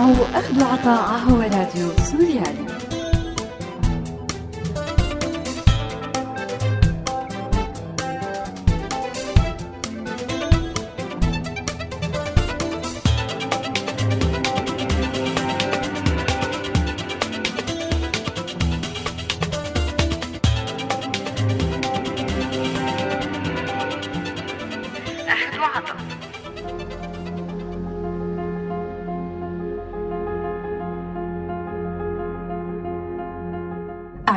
تسمعوا أخذ وعطاء هو راديو سوريالي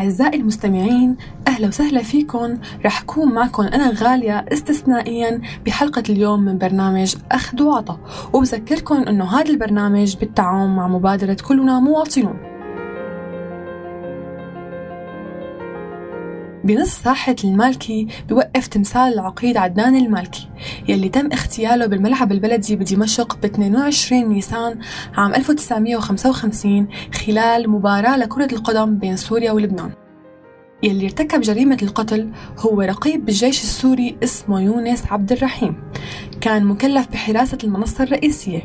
أعزائي المستمعين أهلا وسهلا فيكم. رح أكون معكم أنا غالية استثنائيا بحلقة اليوم من برنامج أخذ وعطا وبذكركم أنه هذا البرنامج بالتعاون مع مبادرة كلنا مواطنون. بنص ساحة المالكي بوقف تمثال العقيد عدنان المالكي يلي تم اغتياله بالملعب البلدي بدمشق ب 22 نيسان عام 1955 خلال مباراة لكرة القدم بين سوريا ولبنان. يلي ارتكب جريمة القتل هو رقيب بالجيش السوري اسمه يونس عبد الرحيم كان مكلف بحراسة المنصة الرئيسية.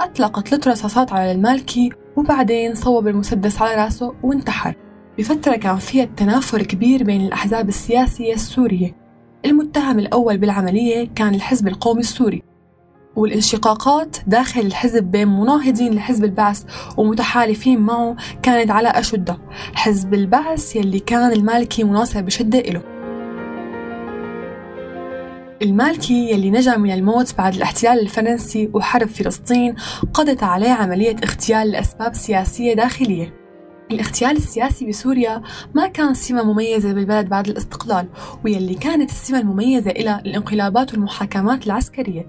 أطلق ثلاث رصاصات على المالكي وبعدين صوب المسدس على رأسه وانتحر. بفترة كان فيها تنافر كبير بين الأحزاب السياسية السورية. المتهم الأول بالعملية كان الحزب القومي السوري والانشقاقات داخل الحزب بين مناهضين لحزب البعث ومتحالفين معه كانت على أشدها حزب البعث يلي كان المالكي مناصر بشدة إله. المالكي يلي نجا من الموت بعد الاحتلال الفرنسي وحرب فلسطين قضت عليه عملية اغتيال لأسباب سياسية داخلية. الاغتيال السياسي بسوريا ما كان سمة مميزة بالبلد بعد الاستقلال ويلي كانت السمة المميزة إلى الانقلابات والمحاكمات العسكرية.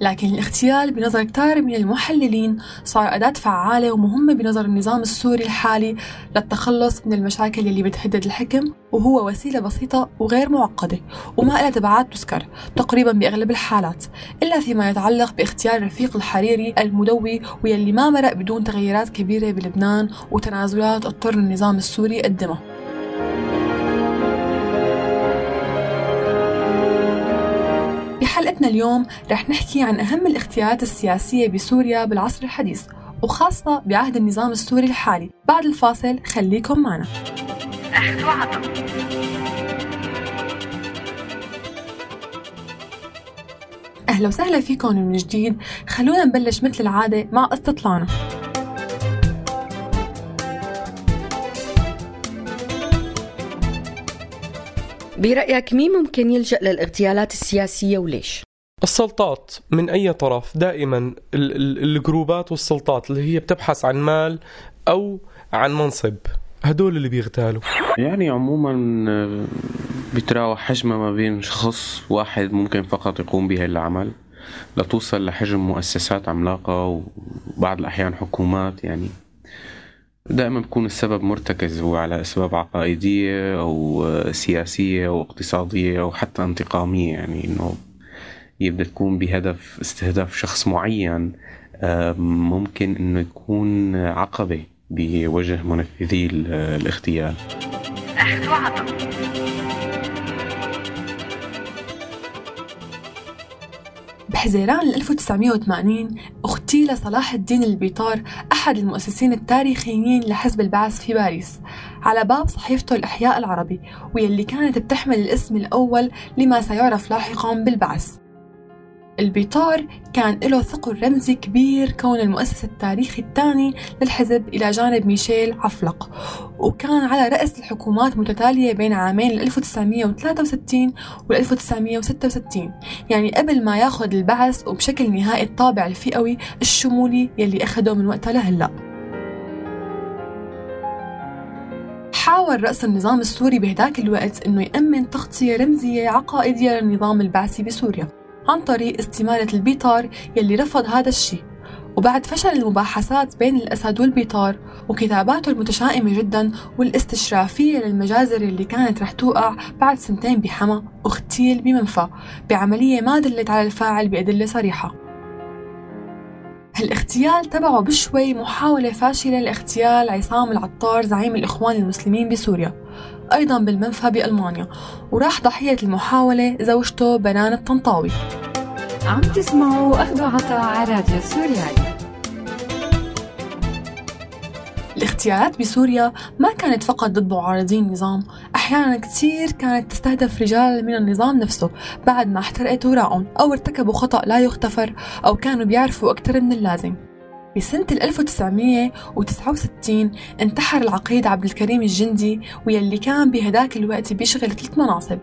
لكن الاغتيال بنظر كتار من المحللين صار أداة فعالة ومهمة بنظر النظام السوري الحالي للتخلص من المشاكل اللي بتهدد الحكم وهو وسيلة بسيطة وغير معقدة وما لها تبعات تذكر تقريبا بأغلب الحالات إلا فيما يتعلق باختيار رفيق الحريري المدوي واللي ما مرق بدون تغيرات كبيرة بلبنان وتنازلات اضطر النظام السوري يقدمها بحلقتنا اليوم رح نحكي عن أهم الاختيارات السياسية بسوريا بالعصر الحديث وخاصة بعهد النظام السوري الحالي. بعد الفاصل خليكم معنا. أهلا وسهلا فيكم من جديد. خلونا نبلش مثل العادة مع لانا برأيك مين ممكن يلجأ للاغتيالات السياسية وليش؟ السلطات من أي طرف؟ دائما الجروبات والسلطات اللي هي بتبحث عن مال أو عن منصب. هدول اللي بيغتالوا. يعني عموما بتراوح حجمها ما بين شخص واحد ممكن فقط يقوم بهي العمل. لتوصل لحجم مؤسسات عملاقة وبعض الأحيان حكومات يعني دائما بكون السبب مرتكز هو على أسباب عقائدية أو سياسية أو اقتصادية أو حتى انتقامية يعني إنه يبدأ تكون بهدف استهداف شخص معين ممكن إنه يكون عقبة بوجه منفذي الاغتيال. بحزيران 1980 اغتيل صلاح الدين البيطار أحد المؤسسين التاريخيين لحزب البعث في باريس على باب صحيفته الإحياء العربي واللي كانت بتحمل الاسم الأول لما سيعرف لاحقا بالبعث. البيطار كان له ثقل رمزي كبير كون المؤسس التاريخي الثاني للحزب إلى جانب ميشيل عفلق. وكان على رأس الحكومات متتالية بين عامين 1963 و 1966 يعني قبل ما ياخذ البعث وبشكل نهائي الطابع الفئوي الشمولي يلي أخده من وقتها لهلأ. حاول رأس النظام السوري بهداك الوقت أنه يأمن تغطية رمزية عقائدية للنظام البعثي بسوريا. عن طريق استمالة البيطار يلي رفض هذا الشيء. وبعد فشل المباحثات بين الأسد والبيطار وكتاباته المتشائمة جدا والاستشرافية للمجازر اللي كانت رح توقع بعد سنتين بحما اغتيل بمنفى بعملية ما دلت على الفاعل بأدلة صريحة. هالاغتيال تبعه بشوي محاولة فاشلة لاغتيال عصام العطار زعيم الإخوان المسلمين بسوريا. أيضا بالمنفى بألمانيا وراح ضحية المحاولة زوجته بنان الطنطاوي. عم تسمعوا أخذوا عطاء على راديو سوريالي الاغتيالات بسوريا ما كانت فقط ضد معارضين النظام أحيانا كثير كانت تستهدف رجال من النظام نفسه بعد ما احترقت وراءهم أو ارتكبوا خطأ لا يغتفر أو كانوا بيعرفوا أكثر من اللازم. بسنة 1969 انتحر العقيد عبد الكريم الجندي ويلي كان بهداك الوقت بيشغل ثلاث مناصب.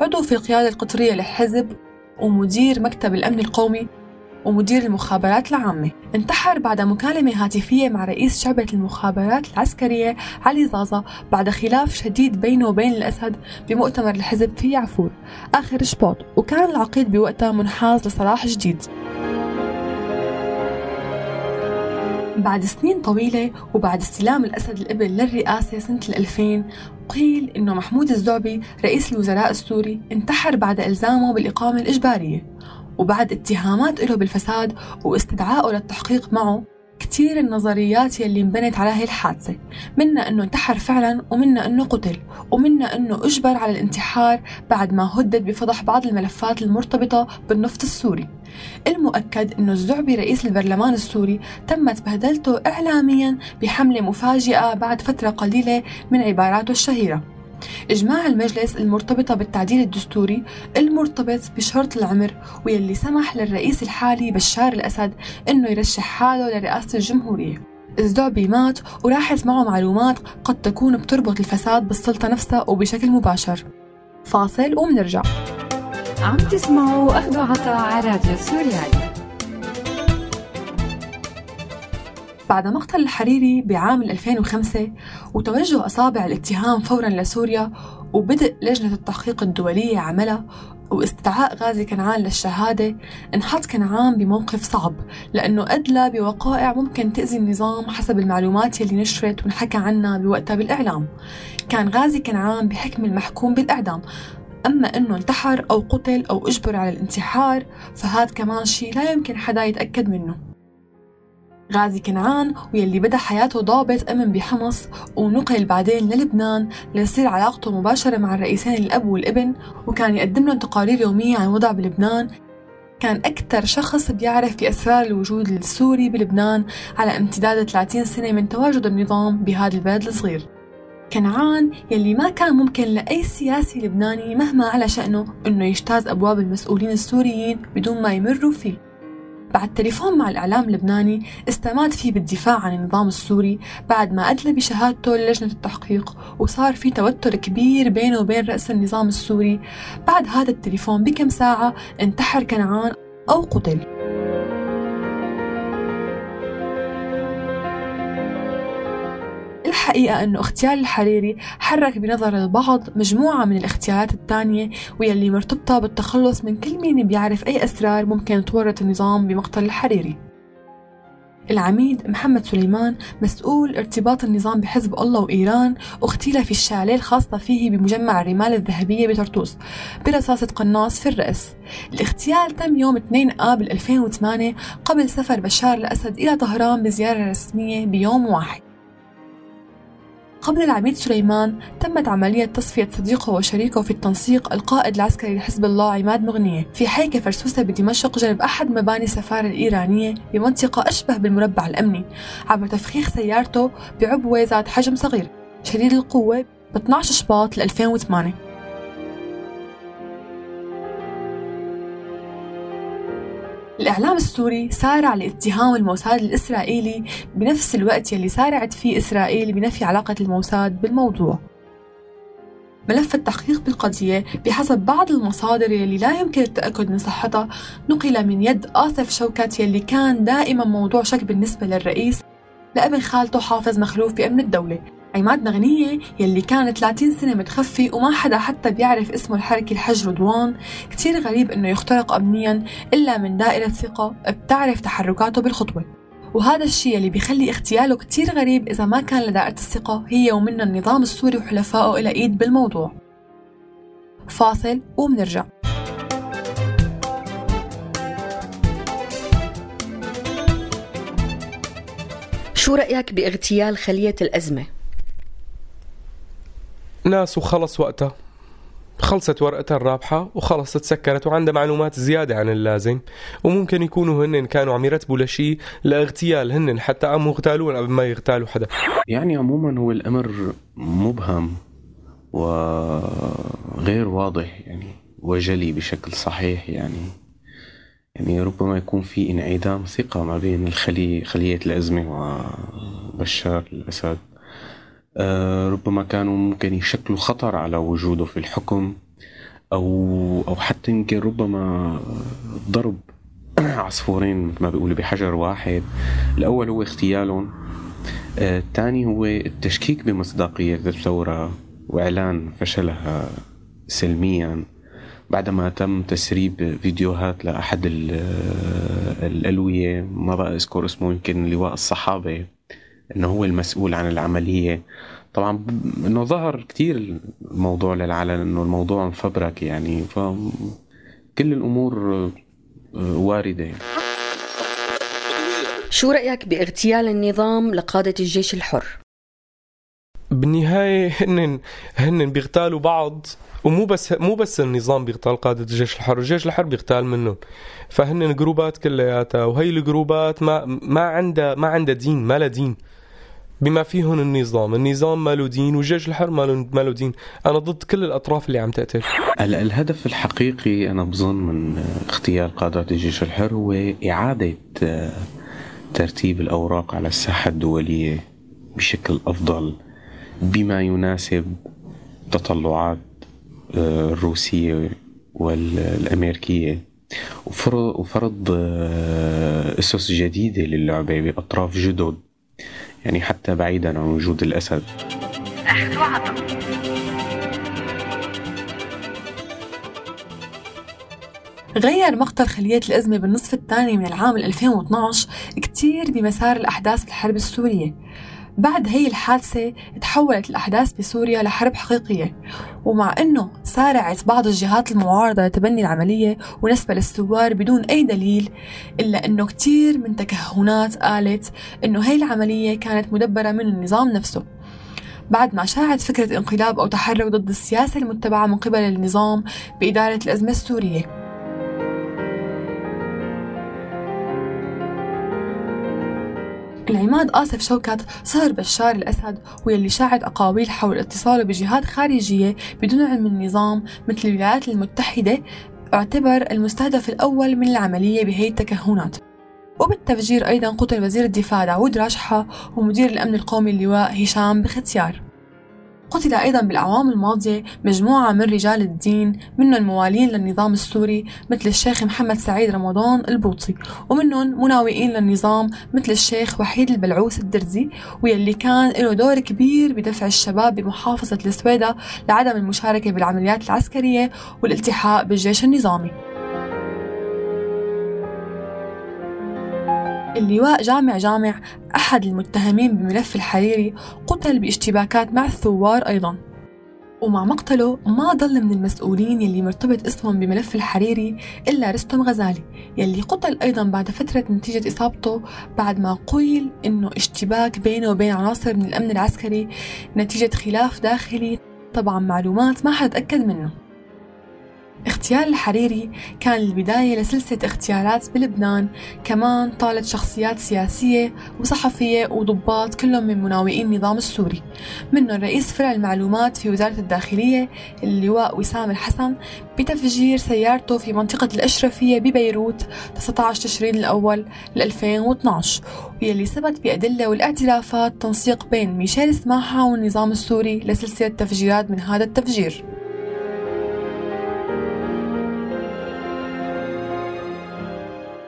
عضو في القيادة القطرية للحزب ومدير مكتب الأمن القومي ومدير المخابرات العامة. انتحر بعد مكالمة هاتفية مع رئيس شعبة المخابرات العسكرية علي زازا بعد خلاف شديد بينه وبين الأسد بمؤتمر الحزب في يعفور. آخر شباط. وكان العقيد بوقتها منحاز لصلاح جديد. بعد سنين طويلة وبعد استلام الأسد الإبل للرئاسة سنة 2000 قيل إنه محمود الزعبي رئيس الوزراء السوري انتحر بعد إلزامه بالإقامة الإجبارية. وبعد اتهامات له بالفساد واستدعائه للتحقيق معه كتير النظريات يلي انبنت على هاي الحادثة. منا أنه انتحر فعلا ومنا أنه قتل ومنا أنه أجبر على الانتحار بعد ما هدد بفضح بعض الملفات المرتبطة بالنفط السوري. المؤكد أنه الزعبي رئيس البرلمان السوري تمت بهدلته إعلاميا بحملة مفاجئة بعد فترة قليلة من عباراته الشهيرة. إجماع المجلس المرتبطة بالتعديل الدستوري المرتبط بشرط العمر واللي سمح للرئيس الحالي بشار الأسد إنه يرشح حاله لرئاسة الجمهورية. الزعبي مات وراحت معه معلومات قد تكون بتربط الفساد بالسلطة نفسها وبشكل مباشر. فاصل ومنرجع. عم تسمعوا أخذوا عطاء على راديو سوريالي. بعد مقتل الحريري بعام 2005 وتوجه أصابع الاتهام فورا لسوريا وبدء لجنة التحقيق الدولية عملها واستدعاء غازي كنعان للشهادة انحط كنعان بموقف صعب لأنه أدلى بوقائع ممكن تأذي النظام حسب المعلومات يلي نشرت ونحكى عنها بوقتها بالإعلام. كان غازي كنعان بحكم المحكوم بالإعدام. أما أنه انتحر أو قتل أو أجبر على الانتحار فهذا كمان شيء لا يمكن حدا يتأكد منه. غازي كنعان ويلي بدأ حياته ضابط أمن بحمص ونقل بعدين للبنان ليصير علاقته مباشرة مع الرئيسين الأب والابن وكان يقدم لهم تقارير يومية عن وضع بلبنان. كان أكثر شخص بيعرف بأسرار الوجود السوري بلبنان على امتداد 30 سنة من تواجد النظام بهذا البلد الصغير. كنعان يلي ما كان ممكن لأي سياسي لبناني مهما على شأنه أنه يجتاز أبواب المسؤولين السوريين بدون ما يمروا فيه. بعد تليفون مع الإعلام اللبناني استمات فيه بالدفاع عن النظام السوري بعد ما أدلى بشهادته للجنة التحقيق وصار في توتر كبير بينه وبين رأس النظام السوري. بعد هذا التليفون بكم ساعة انتحر كنعان أو قتل. الحقيقة أنه اغتيال الحريري حرك بنظر البعض مجموعة من الاغتيالات الثانية واللي مرتبطة بالتخلص من كل مين بيعرف أي أسرار ممكن تورط النظام بمقتل الحريري. العميد محمد سليمان مسؤول ارتباط النظام بحزب الله وإيران اغتيل في الشاليه الخاصة فيه بمجمع الرمال الذهبية بطرطوس برصاصة قناص في الرأس. الاغتيال تم يوم 2 آب 2008 قبل سفر بشار الأسد إلى طهران بزيارة رسمية بيوم واحد. قبل العميد سليمان تمت عملية تصفية صديقه وشريكه في التنسيق القائد العسكري لحزب الله عماد مغنية في حيكة فرسوسة بدمشق جنب أحد مباني السفارة الإيرانية بمنطقة أشبه بالمربع الأمني عبر تفخيخ سيارته بعبوة ذات حجم صغير شديد القوة ب 12 شباط 2008 الإعلام السوري سارع لاتهام الموساد الإسرائيلي بنفس الوقت يلي سارعت فيه إسرائيل بنفي علاقة الموساد بالموضوع. ملف التحقيق بالقضية بحسب بعض المصادر يلي لا يمكن التأكد من صحتها نقل من يد آصف شوكت يلي كان دائما موضوع شك بالنسبة للرئيس لابن خالته حافظ مخلوف بأمن الدولة. عماد مغنية يلي كان 30 سنة متخفي وما حدا حتى بيعرف اسمه الحركي الحج رضوان كتير غريب إنه يخترق امنيا إلا من دائرة ثقة بتعرف تحركاته بالخطوة. وهذا الشيء اللي بيخلي اغتياله كتير غريب إذا ما كان لدائرة الثقة هي ومنها النظام السوري وحلفائه إلى إيد بالموضوع. فاصل ومنرجع. شو رأيك بإغتيال خلية الأزمة؟ ناس وخلص وقتها. خلصت ورقتها الرابحة وخلص تسكرت وعندها معلومات زيادة عن اللازم. وممكن يكونوا هن كانوا عم يرتبوا لشيء لاغتيال هن حتى عم يغتالون قبل ما يغتالوا حدا. يعني عموما هو الأمر مبهم وغير واضح يعني وجلي بشكل صحيح يعني يعني ربما يكون في انعدام ثقة ما بين الخلية خلية الأزمة وبشار الأسد. ربما كانوا ممكن يشكلوا خطر على وجوده في الحكم أو أو حتى يمكن ربما ضرب عصفورين ما بيقولوا بحجر واحد. الأول هو اغتيالهم آه، الثاني هو التشكيك بمصداقية الثورة وإعلان فشلها سلميا. بعدما تم تسريب فيديوهات لأحد الألوية ما بقى أذكر اسمه يمكن لواء الصحابة. إنه هو المسؤول عن العملية طبعا إنه ظهر كثير الموضوع للعلن إنه الموضوع مفبرك يعني فكل الأمور آه، واردة شو رأيك باغتيال النظام لقادة الجيش الحر بالنهاية هن هن بيغتالوا بعض ومو بس مو بس النظام بيغتال قادة الجيش الحر، الجيش الحر بيغتال منهم. فهن جروبات كلياتها وهي الجروبات ما ما عندها ما عندها دين، ما لها دين. بما فيهم النظام. النظام ماله دين والجيش الحر ماله دين. أنا ضد كل الأطراف اللي عم تقتل الهدف الحقيقي أنا بظن من اغتيال قادات الجيش الحر هو إعادة آه، ترتيب الأوراق على الساحة الدولية بشكل أفضل بما يناسب تطلعات آه، الروسية والأمريكية. وفرض آه، أسس جديدة للعبة بأطراف جدد. يعني حتى بعيدا عن وجود الأسد. غير مقتل خلية الأزمة بالنصف الثاني من العام 2012 كتير بمسار الأحداث بالحرب السورية. بعد هي الحادثة تحولت الأحداث بسوريا لحرب حقيقية. ومع أنه سارعت بعض الجهات المعارضة لتبني العملية ونسبة للثوار بدون أي دليل إلا أنه كتير من تكهنات قالت أنه هي العملية كانت مدبرة من النظام نفسه. بعد ما شاعت فكرة انقلاب أو تحرك ضد السياسة المتبعة من قبل النظام بإدارة الأزمة السورية. العماد آسف شوكت صهر بشار الأسد واللي شاعت أقاويل حول اتصاله بجهات خارجية بدون علم النظام مثل الولايات المتحدة اعتبر المستهدف الأول من العملية بهي التكهنات وبالتفجير أيضا قتل وزير الدفاع داود راشحة ومدير الأمن القومي اللواء هشام بختيار. قتل أيضا بالأعوام الماضية مجموعة من رجال الدين منهم موالين للنظام السوري مثل الشيخ محمد سعيد رمضان البوطي ومنهم مناوئين للنظام مثل الشيخ وحيد البلعوس الدرزي واللي كان له دور كبير بدفع الشباب بمحافظة السويدة لعدم المشاركة بالعمليات العسكرية والالتحاق بالجيش النظامي. اللواء جامع جامع أحد المتهمين بملف الحريري قتل باشتباكات مع الثوار أيضا. ومع مقتله ما ضل من المسؤولين يلي مرتبط اسمهم بملف الحريري إلا رستم غزالي يلي قتل أيضا بعد فترة نتيجة إصابته بعد ما قيل إنه اشتباك بينه وبين عناصر من الأمن العسكري نتيجة خلاف داخلي. طبعا معلومات ما حد أكد منه. اغتيال الحريري كان البداية لسلسلة اغتيالات بلبنان. كمان طالت شخصيات سياسية وصحفية وضباط كلهم من مناوئين النظام السوري. منهم رئيس فرع المعلومات في وزارة الداخلية اللواء وسام الحسن بتفجير سيارته في منطقة الأشرفية ببيروت 19 تشرين الأول 2012 واللي ثبت بأدلة والاعترافات تنسيق بين ميشيل سماحة والنظام السوري لسلسلة تفجيرات من هذا التفجير.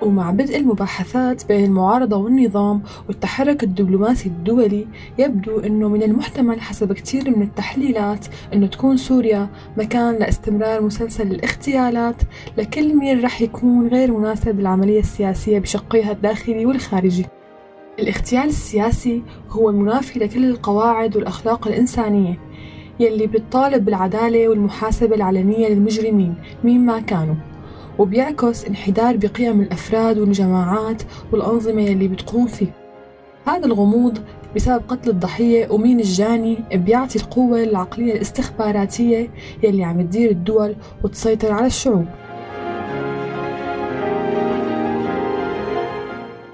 ومع بدء المباحثات بين المعارضة والنظام والتحرك الدبلوماسي الدولي. يبدو أنه من المحتمل حسب كثير من التحليلات أنه تكون سوريا مكان لاستمرار مسلسل الاغتيالات لكل مين رح يكون غير مناسب للعملية السياسية بشقيها الداخلي والخارجي. الاغتيال السياسي هو المنافي لكل القواعد والأخلاق الإنسانية يلي بتطالب بالعدالة والمحاسبة العلنية للمجرمين مين ما كانوا. وبيعكس انحدار بقيم الأفراد والجماعات والأنظمة اللي بتقوم فيه. هذا الغموض بسبب قتل الضحية ومين الجاني بيعطي القوة العقلية الاستخباراتية يلي عم تدير الدول وتسيطر على الشعوب.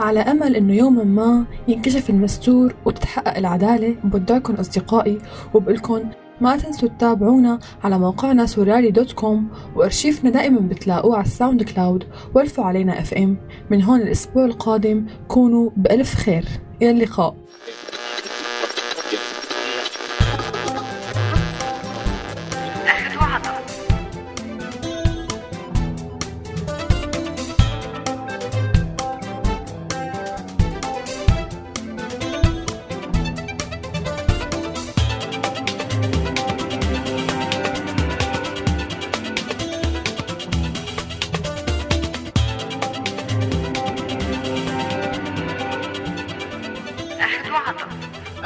على أمل إنه يوما ما ينكشف المستور وتتحقق العدالة بودعكم أصدقائي وبقلكن ما تنسوا تتابعونا على موقعنا سوريالي dot com وأرشيفنا دائما بتلاقوه على ال SoundCloud والفوا علينا FM. من هون الأسبوع القادم كونوا بألف خير. إلى اللقاء.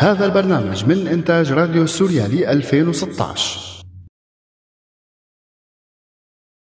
هذا البرنامج من إنتاج راديو سوريالي 2016